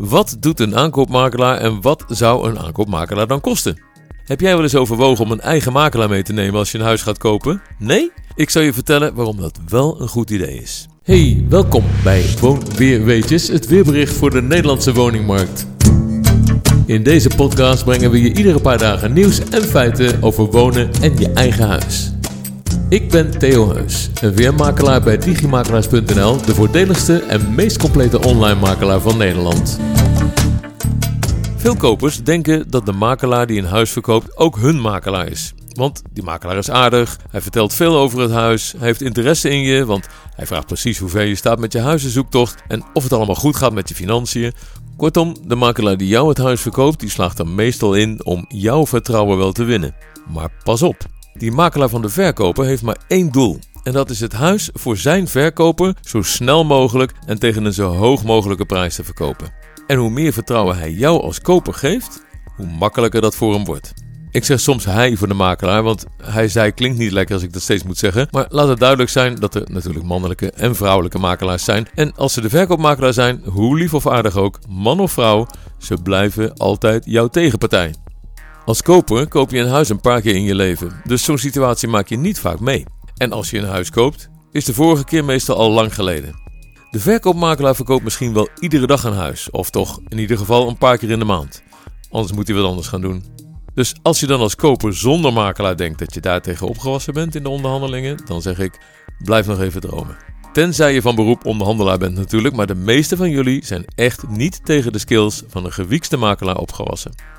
Wat doet een aankoopmakelaar en wat zou een aankoopmakelaar dan kosten? Heb jij wel eens overwogen om een eigen makelaar mee te nemen als je een huis gaat kopen? Nee? Ik zal je vertellen waarom dat wel een goed idee is. Hey, welkom bij Woon Weer Weetjes, het weerbericht voor de Nederlandse woningmarkt. In deze podcast brengen we je iedere paar dagen nieuws en feiten over wonen en je eigen huis. Ik ben Theo Heus, een weermakelaar bij digimakelaars.nl, de voordeligste en meest complete online makelaar van Nederland. Veel kopers denken dat de makelaar die een huis verkoopt ook hun makelaar is. Want die makelaar is aardig, hij vertelt veel over het huis, hij heeft interesse in je, want hij vraagt precies hoe ver je staat met je huizenzoektocht en of het allemaal goed gaat met je financiën. Kortom, de makelaar die jou het huis verkoopt, die slaagt er meestal in om jouw vertrouwen wel te winnen. Maar pas op, die makelaar van de verkoper heeft maar één doel. En dat is het huis voor zijn verkoper zo snel mogelijk en tegen een zo hoog mogelijke prijs te verkopen. En hoe meer vertrouwen hij jou als koper geeft, hoe makkelijker dat voor hem wordt. Ik zeg soms hij voor de makelaar, want hij zij klinkt niet lekker als ik dat steeds moet zeggen. Maar laat het duidelijk zijn dat er natuurlijk mannelijke en vrouwelijke makelaars zijn. En als ze de verkoopmakelaar zijn, hoe lief of aardig ook, man of vrouw, ze blijven altijd jouw tegenpartij. Als koper koop je een huis een paar keer in je leven, dus zo'n situatie maak je niet vaak mee. En als je een huis koopt, is de vorige keer meestal al lang geleden. De verkoopmakelaar verkoopt misschien wel iedere dag een huis, of toch in ieder geval een paar keer in de maand. Anders moet hij wat anders gaan doen. Dus als je dan als koper zonder makelaar denkt dat je daartegen opgewassen bent in de onderhandelingen, dan zeg ik: blijf nog even dromen. Tenzij je van beroep onderhandelaar bent natuurlijk, maar de meeste van jullie zijn echt niet tegen de skills van een gewiekste makelaar opgewassen.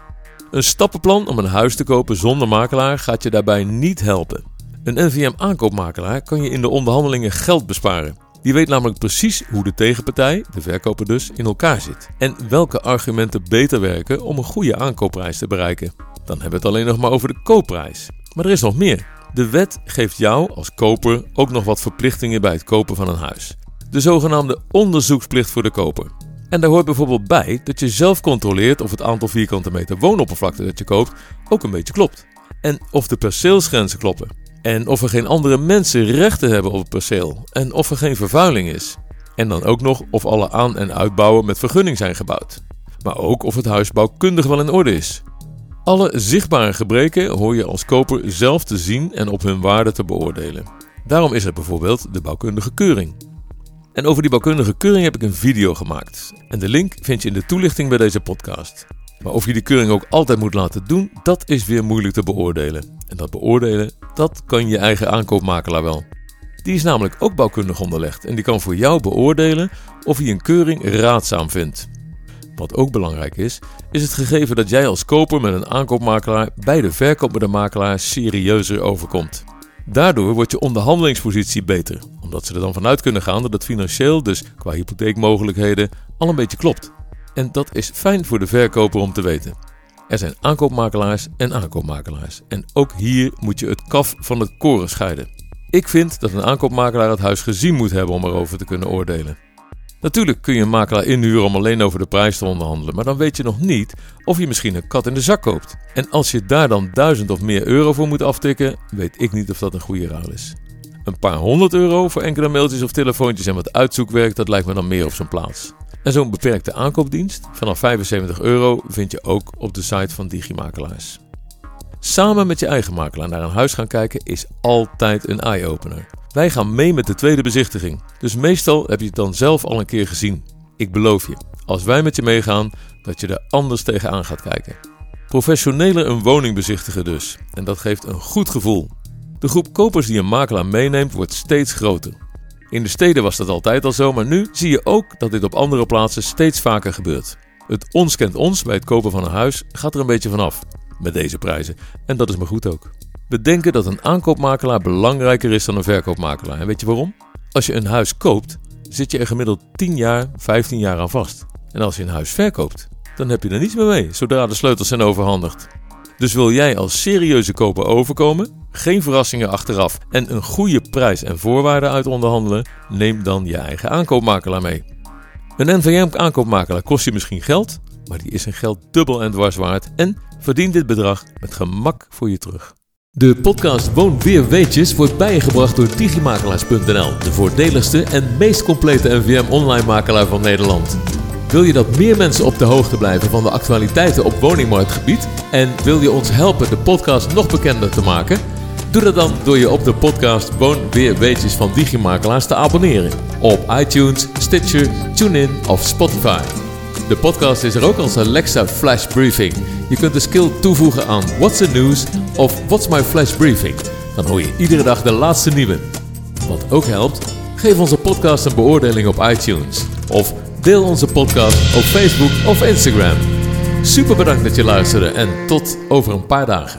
Een stappenplan om een huis te kopen zonder makelaar gaat je daarbij niet helpen. Een NVM-aankoopmakelaar kan je in de onderhandelingen geld besparen. Die weet namelijk precies hoe de tegenpartij, de verkoper dus, in elkaar zit. En welke argumenten beter werken om een goede aankoopprijs te bereiken. Dan hebben we het alleen nog maar over de koopprijs. Maar er is nog meer. De wet geeft jou als koper ook nog wat verplichtingen bij het kopen van een huis. De zogenaamde onderzoeksplicht voor de koper. En daar hoort bijvoorbeeld bij dat je zelf controleert of het aantal vierkante meter woonoppervlakte dat je koopt ook een beetje klopt. En of de perceelsgrenzen kloppen. En of er geen andere mensen rechten hebben op het perceel. En of er geen vervuiling is. En dan ook nog of alle aan- en uitbouwen met vergunning zijn gebouwd. Maar ook of het huis bouwkundig wel in orde is. Alle zichtbare gebreken hoor je als koper zelf te zien en op hun waarde te beoordelen. Daarom is er bijvoorbeeld de bouwkundige keuring. En over die bouwkundige keuring heb ik een video gemaakt. En de link vind je in de toelichting bij deze podcast. Maar of je die keuring ook altijd moet laten doen, dat is weer moeilijk te beoordelen. En dat beoordelen, dat kan je eigen aankoopmakelaar wel. Die is namelijk ook bouwkundig onderlegd en die kan voor jou beoordelen of hij een keuring raadzaam vindt. Wat ook belangrijk is, is het gegeven dat jij als koper met een aankoopmakelaar bij de verkoop met makelaar serieuzer overkomt. Daardoor wordt je onderhandelingspositie beter, omdat ze er dan vanuit kunnen gaan dat het financieel, dus qua hypotheekmogelijkheden, al een beetje klopt. En dat is fijn voor de verkoper om te weten. Er zijn aankoopmakelaars en aankoopmakelaars. En ook hier moet je het kaf van het koren scheiden. Ik vind dat een aankoopmakelaar het huis gezien moet hebben om erover te kunnen oordelen. Natuurlijk kun je een makelaar inhuren om alleen over de prijs te onderhandelen, maar dan weet je nog niet of je misschien een kat in de zak koopt. En als je daar dan duizend of meer euro voor moet aftikken, weet ik niet of dat een goede ruil is. Een paar honderd euro voor enkele mailtjes of telefoontjes en wat uitzoekwerk, dat lijkt me dan meer op zijn plaats. En zo'n beperkte aankoopdienst vanaf 75 euro vind je ook op de site van Digimakelaars. Samen met je eigen makelaar naar een huis gaan kijken is altijd een eye-opener. Wij gaan mee met de tweede bezichtiging, dus meestal heb je het dan zelf al een keer gezien. Ik beloof je, als wij met je meegaan, dat je er anders tegenaan gaat kijken. Professioneler een woning bezichtigen dus, en dat geeft een goed gevoel. De groep kopers die een makelaar meeneemt wordt steeds groter. In de steden was dat altijd al zo, maar nu zie je ook dat dit op andere plaatsen steeds vaker gebeurt. Het ons kent ons bij het kopen van een huis gaat er een beetje vanaf met deze prijzen. En dat is maar goed ook. We denken dat een aankoopmakelaar belangrijker is dan een verkoopmakelaar. En weet je waarom? Als je een huis koopt, zit je er gemiddeld 10 jaar, 15 jaar aan vast. En als je een huis verkoopt, dan heb je er niets meer mee zodra de sleutels zijn overhandigd. Dus wil jij als serieuze koper overkomen, geen verrassingen achteraf en een goede prijs en voorwaarden uit onderhandelen, neem dan je eigen aankoopmakelaar mee. Een NVM-aankoopmakelaar kost je misschien geld, maar die is zijn geld dubbel en dwars waard en verdient dit bedrag met gemak voor je terug. De podcast Woon Weer Weetjes wordt bijgebracht door digimakelaars.nl, de voordeligste en meest complete NVM online makelaar van Nederland. Wil je dat meer mensen op de hoogte blijven van de actualiteiten op woningmarktgebied? En wil je ons helpen de podcast nog bekender te maken? Doe dat dan door je op de podcast Woon Weer Weetjes van Digimakelaars te abonneren. Op iTunes, Stitcher, TuneIn of Spotify. De podcast is er ook als Alexa Flash Briefing. Je kunt de skill toevoegen aan What's the News of What's My Flash Briefing. Dan hoor je iedere dag de laatste nieuwe. Wat ook helpt, geef onze podcast een beoordeling op iTunes. Of deel onze podcast op Facebook of Instagram. Super bedankt dat je luisterde en tot over een paar dagen.